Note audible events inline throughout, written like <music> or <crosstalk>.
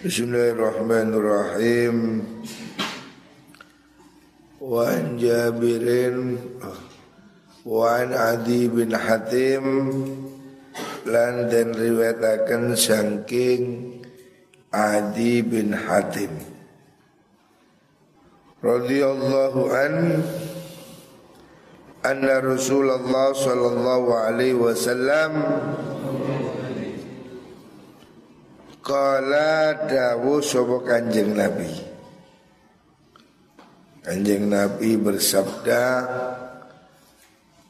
Bismillahirrahmanirrahim. Wa an Jabirin wa an Adi bin Hatim lan den riwayataken saking Adi bin Hatim radhiyallahu an anna Rasulullah sallallahu alaihi wasallam Kala dawu sopo kanjeng Nabi? Kanjeng Nabi bersabda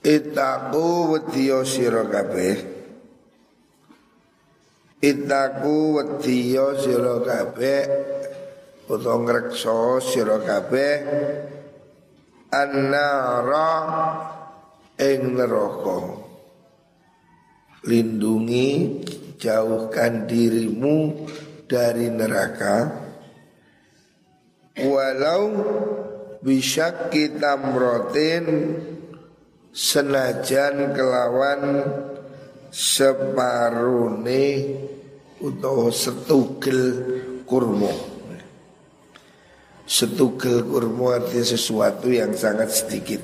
Itaku wetiyo siro kabeh. Itaku wetiyo siro kabeh Utong rekso siro kabeh An-nara ing neraka. Lindungi jauhkan dirimu dari neraka. Walau bisa kita merotin senajan kelawan separune atau setugel kurmo setugel kurmo artinya sesuatu yang sangat sedikit.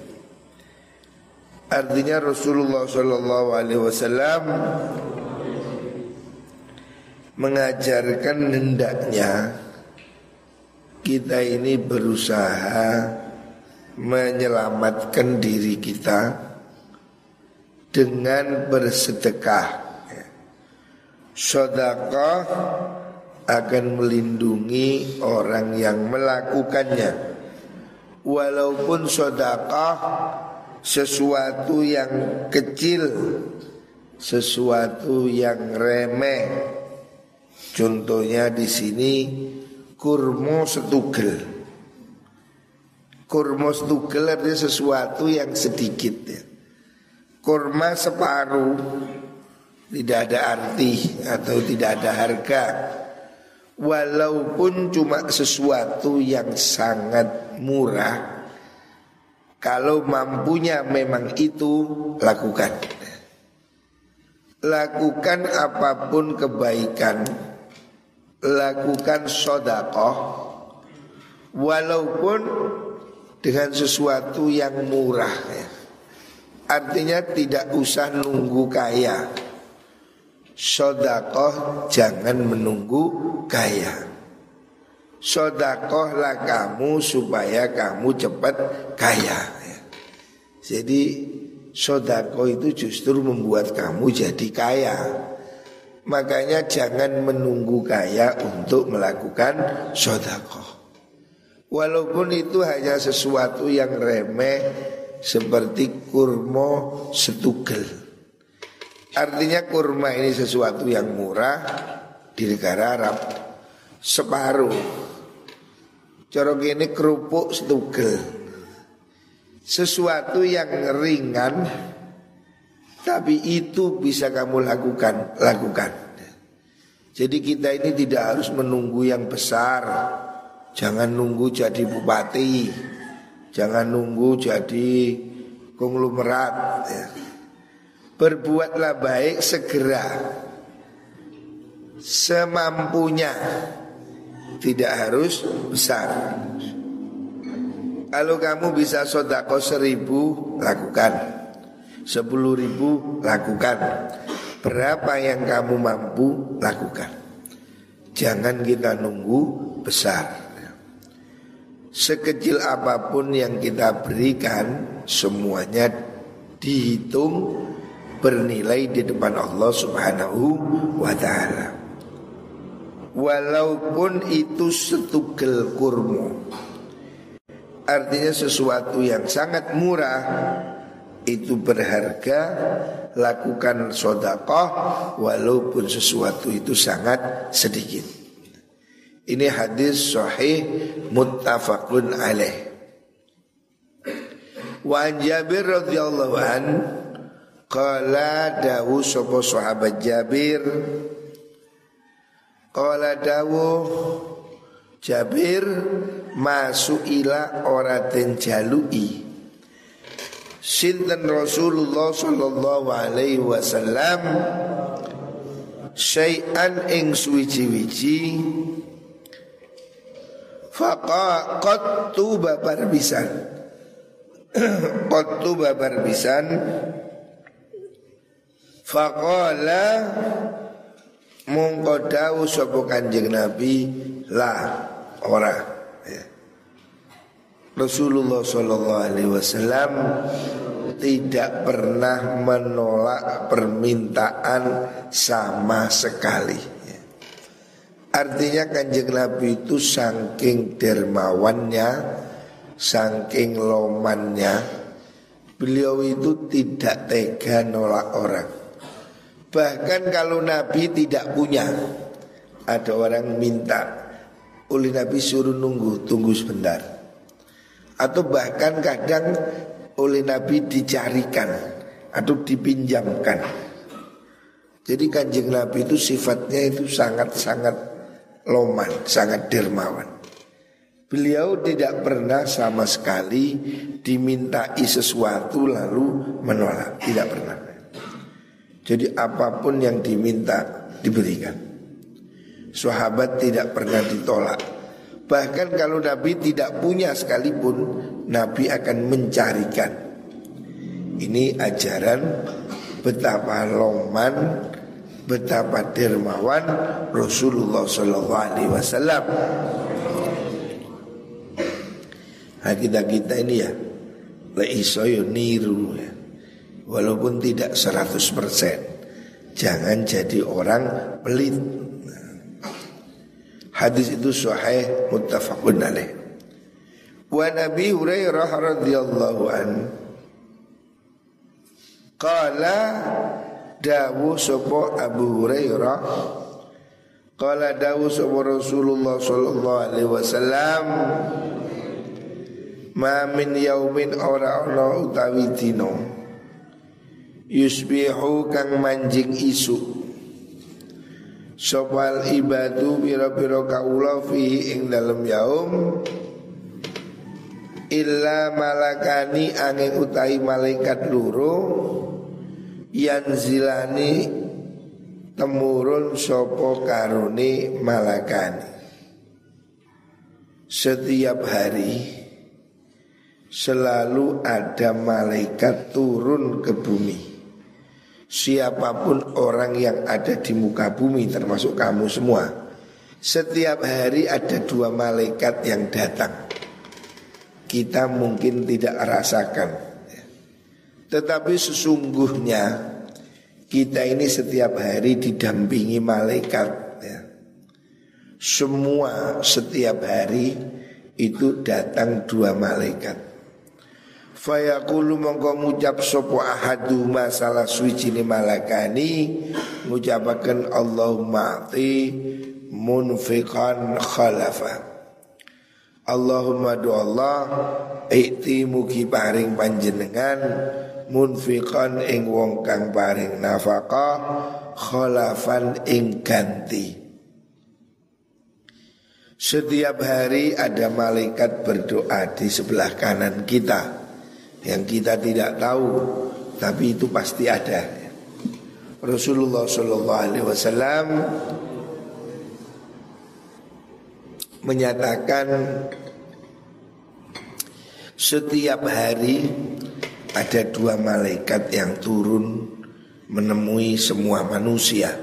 Artinya Rasulullah Shallallahu Alaihi Wasallam mengajarkan hendaknya kita ini berusaha menyelamatkan diri kita dengan bersedekah. Sodakah akan melindungi orang yang melakukannya. Walaupun sodakah sesuatu yang kecil, sesuatu yang remeh. Contohnya di sini kurmo setugel. Kurma setugel artinya sesuatu yang sedikit ya. Kurma separuh tidak ada arti atau tidak ada harga walaupun cuma sesuatu yang sangat murah kalau mampunya memang itu lakukan lakukan apa pun kebaikan lakukan sodakoh walaupun dengan sesuatu yang murah ya. Artinya tidak usah nunggu kaya Sodakoh jangan menunggu kaya Sodakohlah kamu supaya kamu cepat kaya ya. Jadi sodakoh itu justru membuat kamu jadi kaya Makanya jangan menunggu kaya untuk melakukan sodakoh Walaupun itu hanya sesuatu yang remeh seperti kurma setugel. Artinya kurma ini sesuatu yang murah di negara Arab. Separuh. Corok ini kerupuk setugel. Sesuatu yang ringan tapi itu bisa kamu lakukan, lakukan. Jadi kita ini tidak harus menunggu yang besar. Jangan nunggu jadi bupati. Jangan nunggu jadi konglomerat ya. Berbuatlah baik segera. Semampunya. Tidak harus besar. Kalau kamu bisa sodako seribu Lakukan Sepuluh ribu Lakukan. Berapa yang kamu mampu Lakukan. Jangan kita nunggu besar. Sekecil apa pun yang kita berikan Semuanya dihitung Bernilai di depan Allah subhanahu wa ta'ala. Walaupun itu setugel kurmu Artinya sesuatu yang sangat murah Itu berharga Lakukan sodakoh Walaupun sesuatu itu sangat sedikit. Ini hadis sahih muttafaqun alaih. Wa an Jabir radhiyallahu an qala dawu sapa sahabat Jabir? Qala dawu Jabir masuk ila ora den jalui Sinten Rasulullah sallallahu alaihi wasallam syai'an ing suwi-wiji Faqa qattu babar bisan <clears throat> Qattu babar bisan Faqala Mungko dawu sapa Kanjeng Nabi la ora. Rasulullah sallallahu alaihi wasallam tidak pernah menolak permintaan sama sekali. Ya. Artinya kanjeng Nabi itu saking dermawannya, saking lomannya, beliau itu tidak tega nolak orang. Bahkan kalau Nabi tidak punya Ada orang minta Oleh Nabi suruh nunggu Tunggu sebentar Atau bahkan kadang Oleh Nabi dicarikan Atau dipinjamkan Jadi kanjeng Nabi itu sifatnya itu sangat-sangat loman Sangat dermawan Beliau tidak pernah sama sekali dimintai sesuatu lalu menolak Tidak pernah jadi apa pun yang diminta diberikan. Sahabat tidak pernah ditolak. Bahkan kalau Nabi tidak punya sekalipun, Nabi akan mencarikan. Ini ajaran betapa loman, betapa dermawan Rasulullah Wasallam. Nah kita kita ini ya, leisoyo niru ya. Walaupun tidak 100% Jangan jadi orang pelit Hadis itu sahih muttafaqun alaih. Wa Nabi Hurairah radhiyallahu an Qala dawu sapa Abu Hurairah? Qala dawu sapa Rasulullah sallallahu alaihi wasallam? Ma min yaumin ora ana utawi dino yusbihu kang manjing isu Sopal ibadu biro-biro kaula fihi ing dalam yaum. Illa malakani angin utai malaikat luro Yanzilani temurun sopo karuni malakani. Setiap hari Selalu ada malaikat turun ke bumi siapa pun orang yang ada di muka bumi termasuk kamu semua setiap hari ada dua malaikat yang datang. Kita mungkin tidak rasakan. Tetapi sesungguhnya kita ini setiap hari didampingi malaikat ya. semua setiap hari itu datang dua malaikat Fayaqulu mongko ngucap sopo ahadu masalah suci ni malakani. Ngucapakan Allahumma ati munfiqan khalafa. Allahumma do Allah Ikti mugi paring panjenengan Munfiqan ing wong kang paring nafkah Khalafan ing ganti. Setiap hari ada malaikat berdoa di sebelah kanan kita yang kita tidak tahu tapi itu pasti ada. Rasulullah Shallallahu Alaihi Wasallam menyatakan setiap hari ada dua malaikat yang turun menemui semua manusia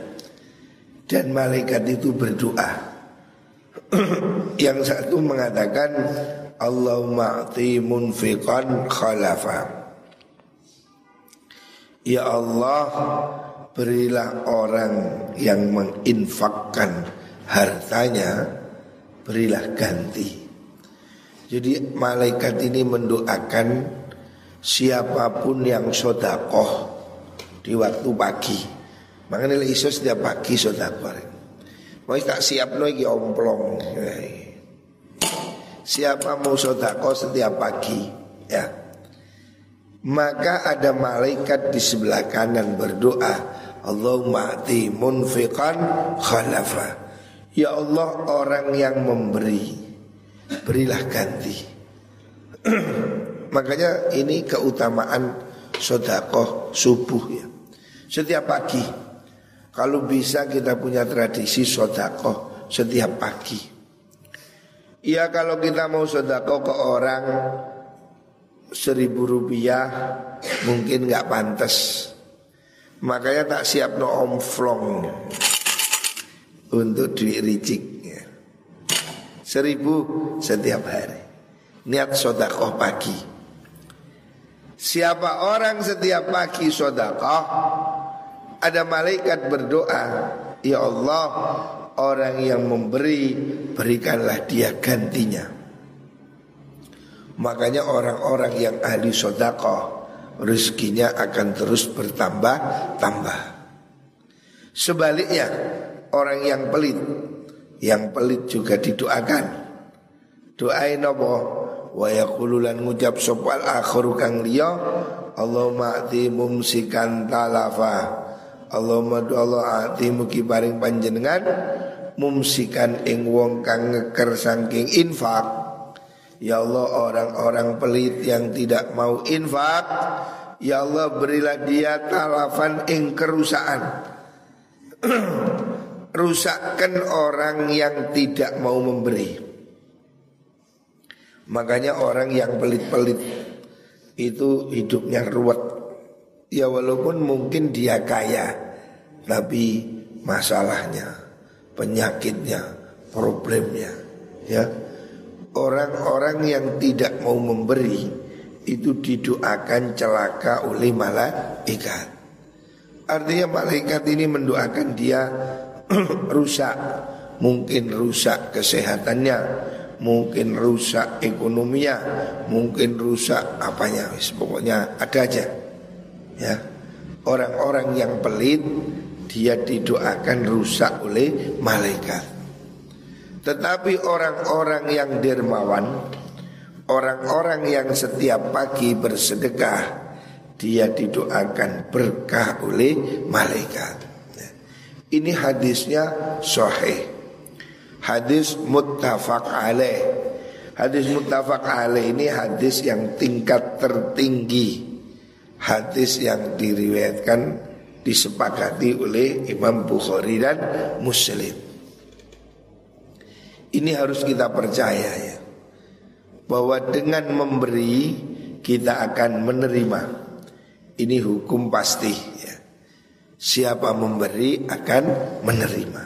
dan malaikat itu berdoa. <clears throat> yang satu mengatakan Allahumma ati munfiqan khalafa. Ya Allah berilah orang yang menginfakkan hartanya berilah ganti. Jadi malaikat ini mendoakan siapa pun yang sodakoh di waktu pagi. Makanya iso setiap pagi sodakoh mau tak siap lagi omplong Siapa mau sodako setiap pagi? Ya. Maka ada malaikat di sebelah kanan berdoa Allahumma ati munfiqan khalafa. Ya Allah orang yang memberi Berilah ganti. <clears throat> Makanya ini keutamaan sodako subuh ya. Setiap pagi. Kalau bisa kita punya tradisi sodako setiap pagi Ya kalau kita mau sedekah ke orang seribu rupiah mungkin nggak pantas. Makanya tak siap no omflong untuk duit ricik. Seribu setiap hari. Niat sodakoh pagi. Siapa orang setiap pagi sodakoh, ada malaikat berdoa, Ya Allah, orang yang memberi, berikanlah dia gantinya. Makanya orang-orang yang ahli sodakoh, rezekinya akan terus bertambah-tambah. Sebaliknya, orang yang pelit, yang pelit juga didoakan. Doain apa? Wa yaqululan ngucap sopal akhiru kang liya Allahumma ati mumsikan talafa Allahumma Allah ati mugi paring panjenengan mumsikan ing wong kang ngeker saking infak. Ya Allah orang-orang pelit yang tidak mau infak Ya Allah berilah dia talafan ing kerusakan. <clears throat> Rusakkan orang yang tidak mau memberi. Makanya orang yang pelit-pelit Itu hidupnya ruwet. Ya walaupun mungkin dia kaya tapi masalahnya, penyakitnya, problemnya, ya. Orang-orang yang tidak mau memberi itu didoakan celaka oleh malaikat. Artinya malaikat ini mendoakan dia <clears throat> rusak, mungkin rusak kesehatannya, mungkin rusak ekonominya, mungkin rusak apanya, pokoknya ada aja. Ya, orang-orang yang pelit dia didoakan rusak oleh malaikat. Tetapi orang-orang yang dermawan, orang-orang yang setiap pagi bersedekah, dia didoakan berkah oleh malaikat. Ini hadisnya sahih. Hadis muttafaq alaih. Hadis muttafaq alaih ini hadis yang tingkat tertinggi. Hadis yang diriwayatkan disepakati oleh Imam Bukhari dan Muslim. Ini harus kita percaya ya bahwa dengan memberi kita akan menerima. Ini hukum pasti ya. Siapa memberi akan menerima.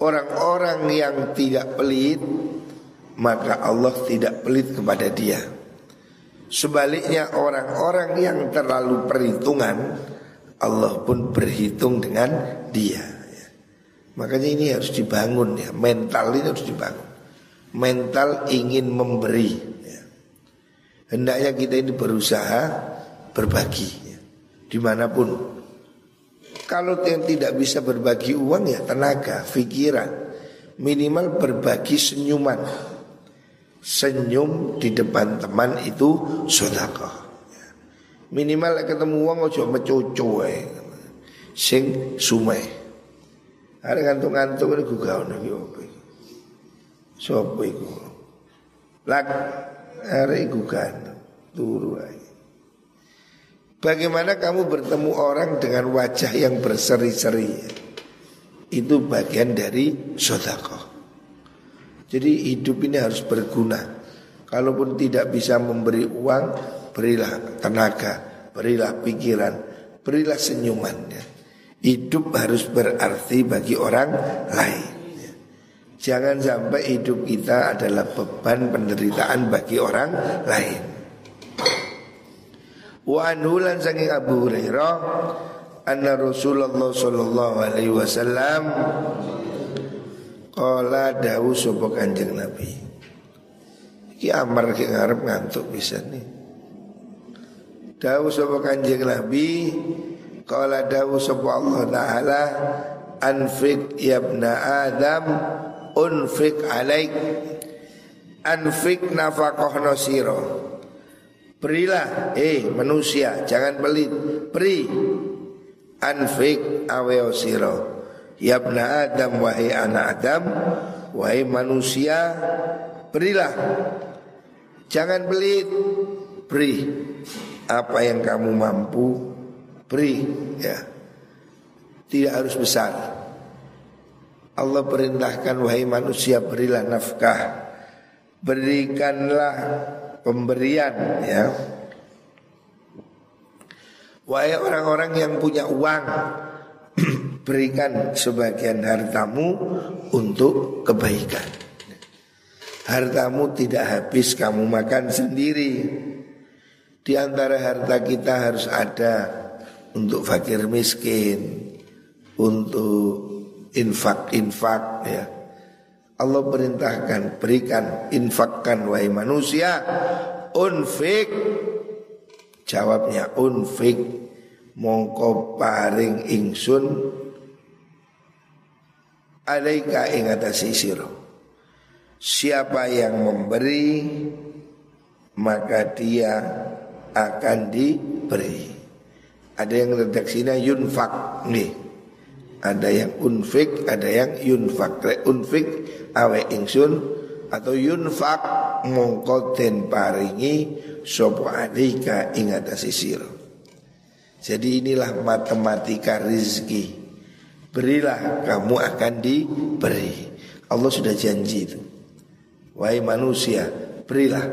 Orang-orang yang tidak pelit maka Allah tidak pelit kepada dia. Sebaliknya orang-orang yang terlalu perhitungan Allah pun berhitung dengan dia. Ya. Makanya ini harus dibangun ya, mental ini harus dibangun. Mental ingin memberi. Ya. Hendaknya kita ini berusaha berbagi ya. di mana pun. Kalau yang tidak bisa berbagi uang ya tenaga, pikiran, minimal berbagi senyuman. Senyum di depan teman itu sodakoh. Minimal ketemu wong ojo mecoco wae. Sing sumeh. Are ngantuk-ngantuk niku gawe iki opo iki. Sopo iku? Lak are iku kan turu ae. Bagaimana kamu bertemu orang dengan wajah yang berseri-seri Itu bagian dari sodakoh Jadi hidup ini harus berguna Kalaupun tidak bisa memberi uang berilah tenaga, berilah pikiran, berilah senyuman. Ya. Hidup harus berarti bagi orang lain. Ya. Jangan sampai hidup kita adalah beban penderitaan bagi orang lain. Wa anulan saking Abu Hurairah anna Rasulullah sallallahu alaihi wasallam qala dawu sapa Kanjeng Nabi. Iki amar ki ngarep ngantuk bisa nih. Dawu sapa Kanjeng Nabi Kala dawu sapa Allah Ta'ala Anfik yabna Adam Unfik alaik Anfik nafakoh nosiro Berilah Eh manusia Jangan pelit Beri. Anfik aweo siro Yabna Adam Wahai anak Adam Wahai manusia Berilah. Jangan pelit Beri apa yang kamu mampu beri ya. Tidak harus besar. Allah perintahkan wahai manusia berilah nafkah berikanlah pemberian ya. Wahai orang-orang yang punya uang, <clears throat> berikan sebagian hartamu untuk kebaikan. Hartamu tidak habis kamu makan sendiri. Di antara harta kita harus ada untuk fakir miskin, untuk infak-infak ya. Allah perintahkan berikan infakkan wahai manusia. Unfik jawabnya unfik. Mongko paring ingsun. Alaika ing atase siapa yang memberi maka dia akan diberi ada yang redaksinya yunfak nih ada yang unfik, ada yang yunfak. unfik awe ingsun atau yunfak mongko den paringi sopo alika ing atase Jadi inilah matematika rizki. Berilah kamu akan diberi. Allah sudah janji itu. Wahai manusia, berilah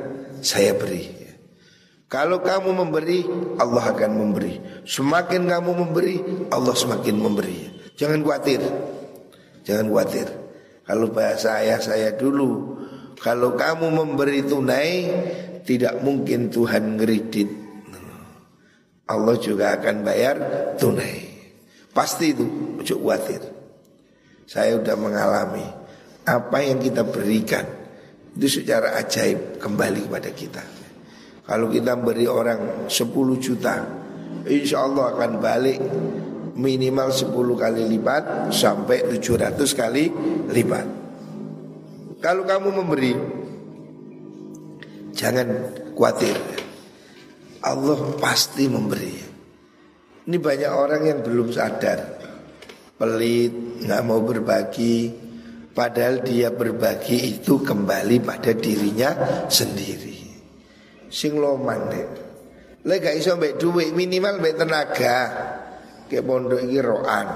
saya beri. Kalau kamu memberi, Allah akan memberi. Semakin kamu memberi, Allah semakin memberi. Jangan khawatir. Jangan khawatir. Kalau bahasa ayah saya dulu, kalau kamu memberi tunai, tidak mungkin Tuhan ngeridit. Allah juga akan bayar tunai. Pasti itu, ojo khawatir. Saya sudah mengalami apa yang kita berikan itu secara ajaib kembali kepada kita. Kalau kita beri orang 10 juta, insya Allah akan balik minimal 10 kali lipat sampai 700 kali lipat. Kalau kamu memberi jangan khawatir. Allah pasti memberi. Ini banyak orang yang belum sadar. Pelit, nggak mau berbagi, padahal dia berbagi itu kembali pada dirinya sendiri. Sing loman deh. Lega iso mbek duit minimal mbek tenaga. Ke pondok ini roan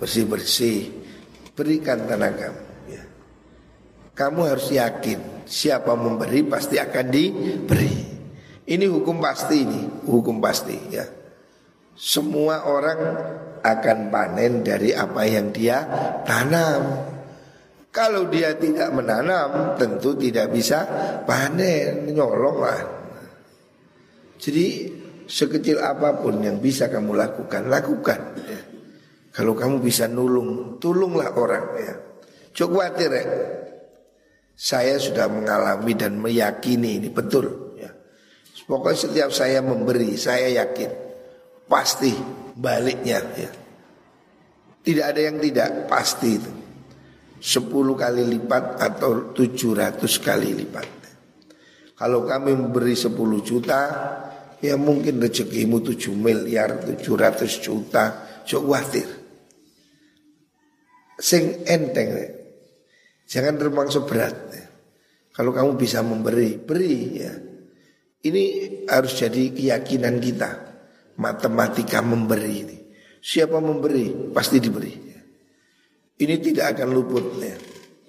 bersih-bersih. Berikan tenaga. Ya. kamu harus yakin siapa memberi pasti akan diberi. Ini hukum pasti ini hukum pasti ya. Semua orang akan panen dari apa yang dia tanam kalau dia tidak menanam tentu tidak bisa panen nyolong lah jadi sekecil apa pun yang bisa kamu lakukan, lakukan. Ya. Kalau kamu bisa nulung, tolonglah orang. Ya. Cukup khawatir ya. Saya sudah mengalami dan meyakini ini betul. Ya. Pokoknya setiap saya memberi, saya yakin pasti baliknya. Ya. Tidak ada yang tidak, pasti itu. 10 kali lipat atau 700 kali lipat. Kalau kami memberi 10 juta, Ya mungkin rezekimu 7 miliar 700 juta Cok khawatir Sing enteng. Jangan termasuk berat ya. Kalau kamu bisa memberi Beri ya Ini harus jadi keyakinan kita Matematika memberi ini Siapa memberi pasti diberi. Ini tidak akan luput ya.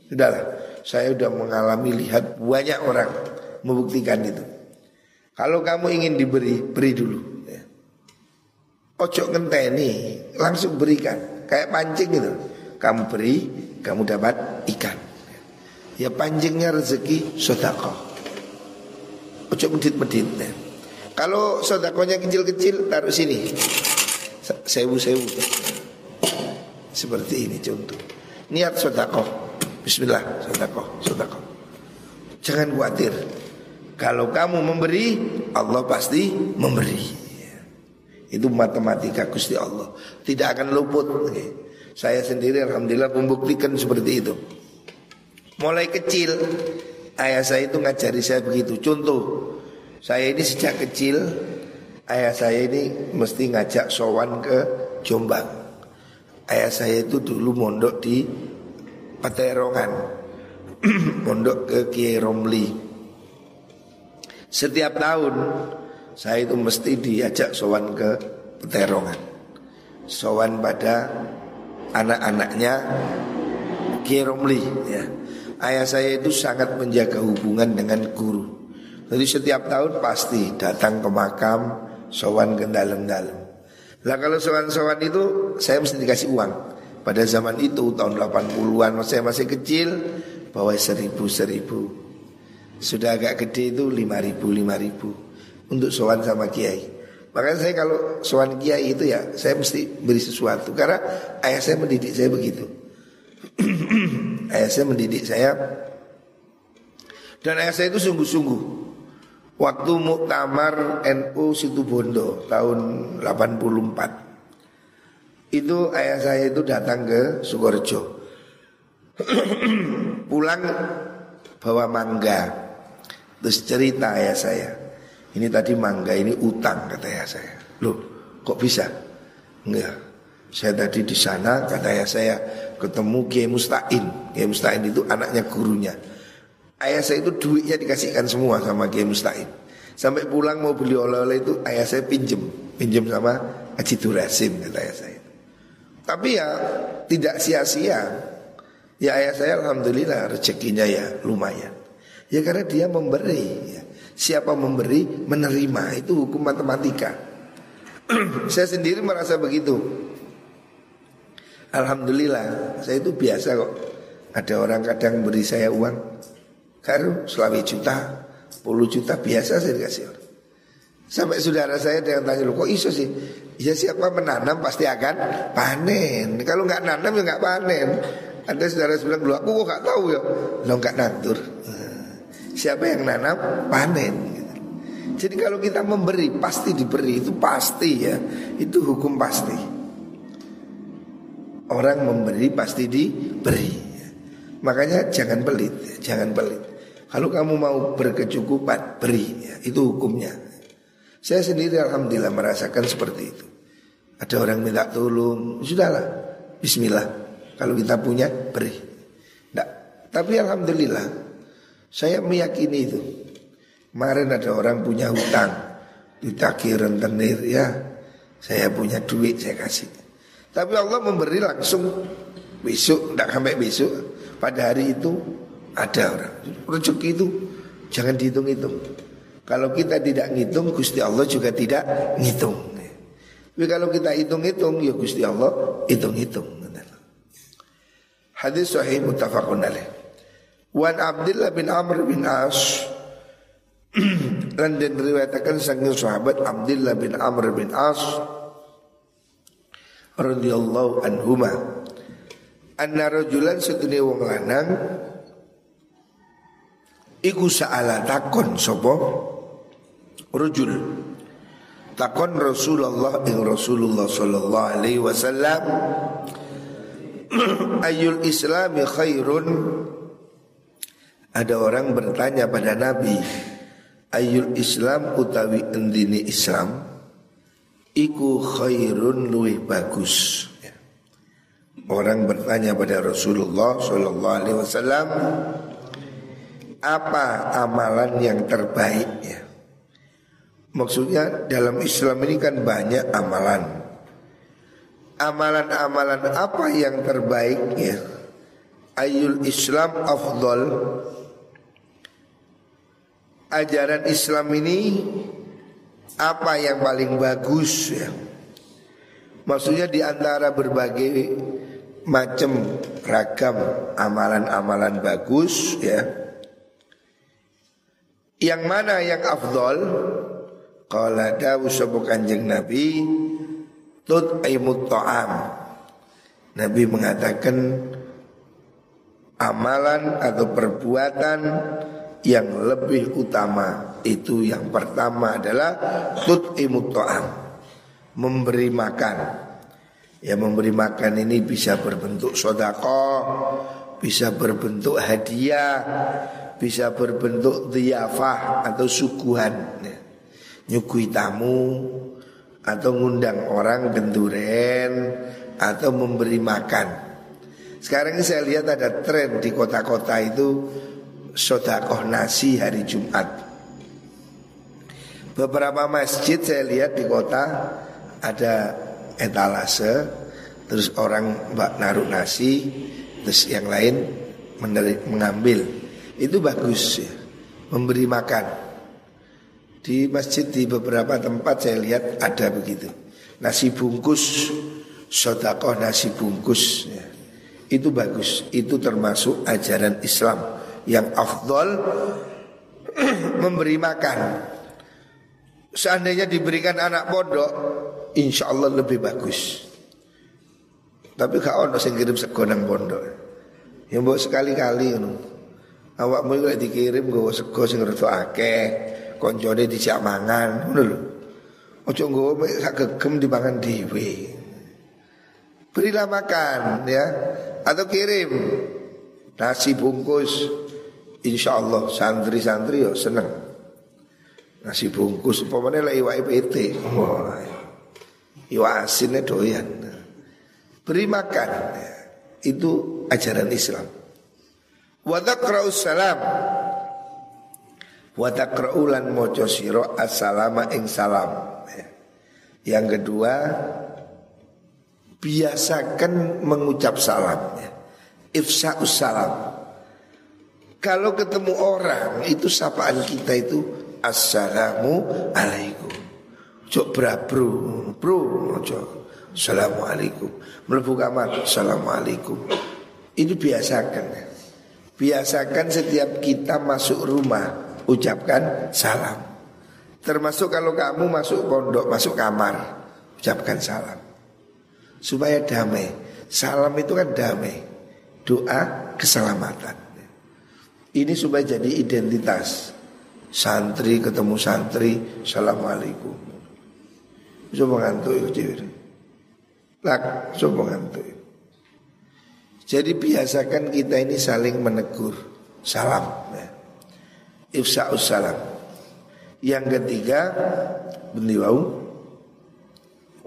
Sudahlah Saya sudah mengalami lihat banyak orang Membuktikan itu kalau kamu ingin diberi, beri dulu. Ya. Ojo ngenteni, langsung berikan. Kayak pancing gitu. Kamu beri, kamu dapat ikan. Ya pancingnya rezeki sodako. Ojo medit-medit. Ya. Kalau sodakonya kecil-kecil, taruh sini. Sewu-sewu. Seperti ini contoh. Niat sodako. Bismillah, sodako, sodako. Jangan khawatir. Kalau kamu memberi, Allah pasti memberi. Itu matematika Gusti Allah. Tidak akan luput. Saya sendiri alhamdulillah membuktikan seperti itu. Mulai kecil ayah saya itu ngajari saya begitu. Contoh, saya ini sejak kecil ayah saya ini mesti ngajak sowan ke Jombang. Ayah saya itu dulu mondok di Paterongan. <clears throat> mondok ke Kiai Romli. Setiap tahun saya itu mesti diajak sowan ke Peterongan. Sowan pada anak-anaknya Kiai Romli ya. ayah saya itu sangat menjaga hubungan dengan guru. Jadi setiap tahun pasti datang ke makam, sowan ke dalam-dalam. Lah kalau sowan-sowan itu saya mesti dikasih uang. Pada zaman itu tahun 80-an saya masih kecil bawa seribu seribu. Sudah agak gede itu lima ribu lima ribu untuk sowan sama kiai. Makanya saya kalau sowan kiai itu ya saya mesti beri sesuatu karena ayah saya mendidik saya begitu. <clears throat> ayah saya mendidik saya dan ayah saya itu sungguh-sungguh Waktu muktamar NU Situbondo tahun 84 Itu ayah saya itu datang ke Sukorejo. <clears throat> Pulang bawa mangga. Terus cerita ayah saya. Ini tadi mangga ini utang kata ayah saya. Loh kok bisa? Enggak. Saya tadi di sana kata ayah saya Ketemu Kiai Mustain. Kiai Mustain itu anaknya gurunya Ayah saya itu duitnya dikasihkan semua sama Kiai Mustain. Sampai pulang mau beli oleh-oleh itu ayah saya pinjem, pinjem sama Haji Durasim kata ayah saya. Tapi ya tidak sia-sia. Ya ayah saya alhamdulillah rezekinya ya lumayan. Ya karena dia memberi. Ya. Siapa memberi menerima itu hukum matematika. <clears throat> saya sendiri merasa begitu. Alhamdulillah saya itu biasa kok. Ada orang kadang beri saya uang Karu selawi juta, puluh juta biasa saya dikasih orang. Sampai saudara saya dengan tanya lu kok iso sih? Ya siapa menanam pasti akan panen. Kalau nggak nanam ya nggak panen. Ada saudara bilang dulu aku kok nggak tahu ya. Lo nggak nantur. Siapa yang nanam panen. Jadi kalau kita memberi pasti diberi itu pasti ya. Itu hukum pasti. Orang memberi pasti diberi. Makanya jangan pelit, jangan pelit. Kalau kamu mau berkecukupan, beri. Ya, itu hukumnya. Saya sendiri alhamdulillah merasakan seperti itu. Ada orang minta tolong, sudahlah. Bismillah. Kalau kita punya, beri. Nggak. Tapi alhamdulillah, saya meyakini itu. Kemarin ada orang punya hutang, ditagih rentenir ya. Saya punya duit, saya kasih. Tapi Allah memberi langsung besok, tidak sampai besok. Pada hari itu ada orang. Rezeki itu jangan dihitung-hitung. Kalau kita tidak ngitung, Gusti Allah juga tidak ngitung. Tapi kalau kita hitung-hitung, ya Gusti Allah hitung-hitung. Hadis sahih muttafaqun alaih. Wan Abdullah bin Amr bin As <clears throat> dan diriwayatkan sang sahabat Abdullah bin Amr bin As radhiyallahu anhuma anna rajulan setune wong lanang Iku sa'ala takon sopo? Rujul. Takon Rasulullah ing Rasulullah sallallahu alaihi wasallam. <clears throat> Ayul islami khairun? Ada orang bertanya pada Nabi Ayul islam utawi endini Islam Iku khairun luwih bagus? Orang bertanya pada Rasulullah sallallahu alaihi wasallam apa amalan yang terbaik ya. Maksudnya dalam Islam ini kan banyak amalan. Amalan-amalan apa yang terbaik ya? Ayul Islam afdol Ajaran Islam ini apa yang paling bagus ya? Maksudnya di antara berbagai macam ragam amalan-amalan bagus ya yang mana yang afdol? Qala dawu sabu kanjeng Nabi Tut aimut ta'am Nabi mengatakan Amalan atau perbuatan yang lebih utama Itu yang pertama adalah Tut imut ta'am Memberi makan Ya memberi makan ini bisa berbentuk sodako Bisa berbentuk hadiah bisa berbentuk diafah atau suguhan. Nyugui tamu atau ngundang orang genduren atau memberi makan. Sekarang ini saya lihat ada tren di kota-kota itu sodakoh nasi hari Jumat. Beberapa masjid saya lihat di kota ada etalase terus orang mbak naruh nasi terus yang lain mengambil itu bagus ya. Memberi makan. Di masjid di beberapa tempat saya lihat ada begitu. Nasi bungkus, sodakoh nasi bungkus. Ya. Itu bagus. Itu termasuk ajaran Islam yang afdol <clears throat> memberi makan. Seandainya diberikan anak pondok, insya Allah lebih bagus. Tapi kalau ono sing kirim segonang pondok. Yang buat sekali-kali mau lek dikirim gue sego sing rada akeh, koncone dijak mangan, ngono lho. Ojo nggowo sak gegem dipangan dhewe. Berilah makan ya atau kirim nasi bungkus. Insya Allah santri-santri yo seneng. Nasi bungkus umpamane lek iwak PT. Wah. Iwak asinnya doyan. Beri makan. Ya. Itu ajaran Islam. Wa taqra'u salam. Wa taqra'u lan maca sira assalama ing salam. Yang kedua biasakan mengucap salam ya. Ifsa'us salam. Kalau ketemu orang itu sapaan kita itu assalamu alaikum. Cok brabro, bro, cok. Assalamualaikum. Melebu kamar, assalamualaikum. Ini biasakan ya. Biasakan setiap kita masuk rumah ucapkan salam. Termasuk kalau kamu masuk pondok, masuk kamar, ucapkan salam. Supaya damai. Salam itu kan damai. Doa keselamatan. Ini supaya jadi identitas. Santri ketemu santri, Assalamualaikum. Coba ngantuk coba ngantuk. Jadi biasakan kita ini saling menegur. Salam ya. Ifsa'us salam. Yang ketiga Bendiwau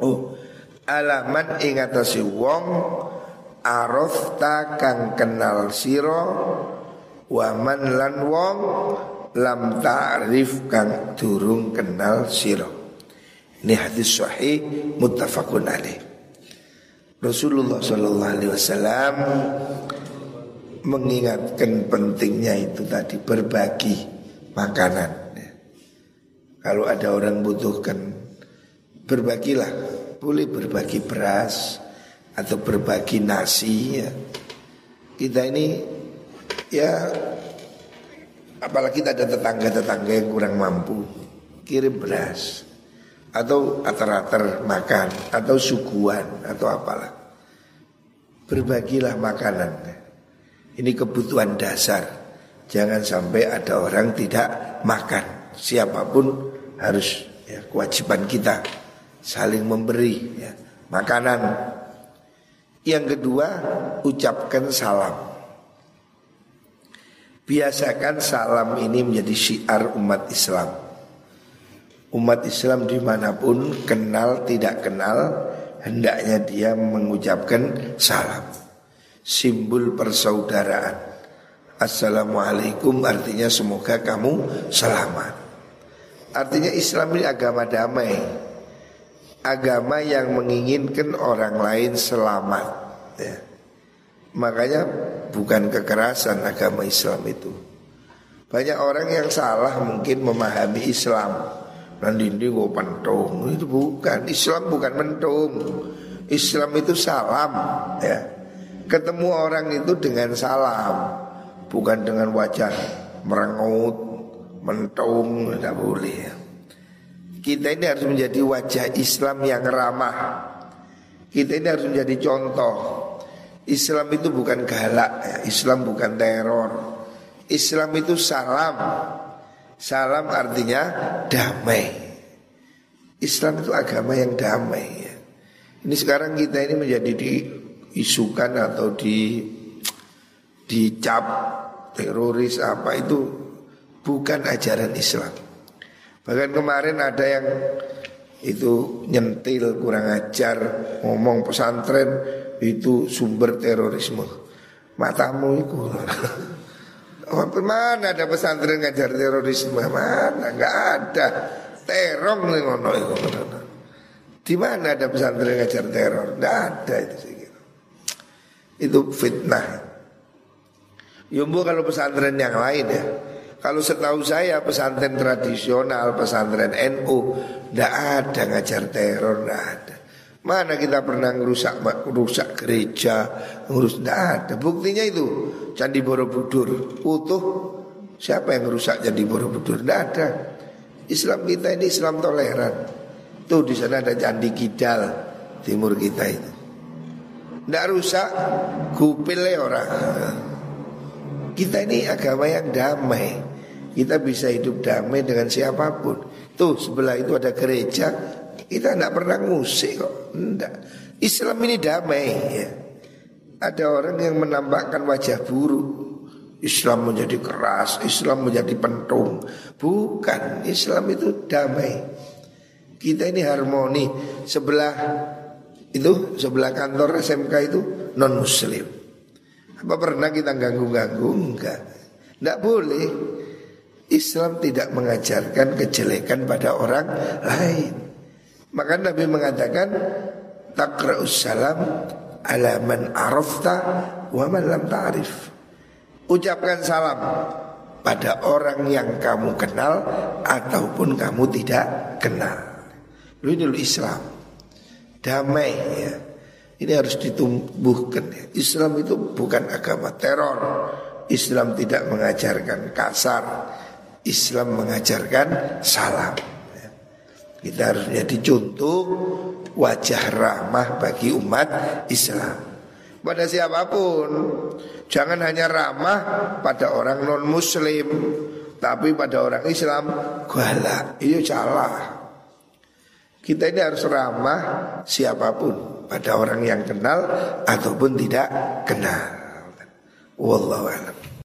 Oh Alaman ingatasi wong Arofta kang kenal siro Waman lan wong Lam ta'rif kang durung kenal siro. Ini hadis sahih Muttafaqun alaih Rasulullah Shallallahu Alaihi Wasallam mengingatkan pentingnya itu tadi berbagi makanan. Kalau ada orang butuhkan berbagilah, boleh berbagi beras atau berbagi nasi. Ya. Kita ini ya apalagi kita ada tetangga-tetangga yang kurang mampu kirim beras atau atar-atar makan atau suguhan atau apalah. Berbagilah makanan. Ini kebutuhan dasar. Jangan sampai ada orang tidak makan. Siapa pun harus ya, kewajiban kita saling memberi ya, makanan. Yang kedua, ucapkan salam. Biasakan salam ini menjadi syiar umat Islam umat Islam di mana pun kenal tidak kenal hendaknya dia mengucapkan salam. Simbol persaudaraan. Assalamualaikum artinya semoga kamu selamat. Artinya Islam ini agama damai. Agama yang menginginkan orang lain selamat. Ya. makanya bukan kekerasan agama Islam itu. Banyak orang yang salah mungkin memahami Islam Nanti ini gue pentung. Itu bukan. Islam bukan mentung Islam itu salam ya. Ketemu orang itu dengan salam Bukan dengan wajah merengut Mentung Tidak boleh ya. Kita ini harus menjadi wajah Islam yang ramah. Kita ini harus menjadi contoh. Islam itu bukan galak ya. Islam bukan teror. Islam itu salam Salam artinya damai. Islam itu agama yang damai ya. Ini sekarang kita ini menjadi diisukan atau di dicap teroris apa itu bukan ajaran Islam. Bahkan kemarin ada yang itu nyentil kurang ajar ngomong pesantren itu sumber terorisme. Matamu itu mana ada pesantren ngajar terorisme? Mana? Enggak ada. Terong nih ngono. Di mana ada pesantren ngajar teror? Enggak ada itu sih. Itu fitnah. Yumbu kalau pesantren yang lain ya. Kalau setahu saya pesantren tradisional, pesantren NU, tidak ada ngajar teror, tidak ada. Mana kita pernah ngerusak rusak gereja, ngurus tidak ada. Buktinya itu Candi Borobudur utuh. Siapa yang ngerusak Candi Borobudur? Tidak ada. Islam kita ini Islam toleran. Tuh di sana ada Candi Kidal timur kita itu. Tidak rusak, kupil orang. Kita ini agama yang damai. Kita bisa hidup damai dengan siapa pun. Tuh sebelah itu ada gereja, kita tidak pernah ngusik kok. Enggak. Islam ini damai ya. Ada orang yang menampakkan wajah buruk. Islam menjadi keras, Islam menjadi pentung. Bukan, Islam itu damai. Kita ini harmoni. Sebelah itu sebelah kantor SMK itu non muslim. Apa pernah kita ganggu-ganggu? Enggak. Enggak boleh. Islam tidak mengajarkan kejelekan pada orang lain. Maka Nabi mengatakan takra'us salam ala man arafta wa man lam ta'rif. Ucapkan salam pada orang yang kamu kenal ataupun kamu tidak kenal. Ini dulu Islam. Damai ya. Ini harus ditumbuhkan ya. Islam itu bukan agama teror. Islam tidak mengajarkan kasar. Islam mengajarkan salam. Kita harus menjadi contoh wajah ramah bagi umat Islam. Pada siapa pun, jangan hanya ramah pada orang non Muslim, tapi pada orang Islam galak. Itu salah. Kita ini harus ramah siapa pun pada orang yang kenal ataupun tidak kenal. Wallahu a'lam.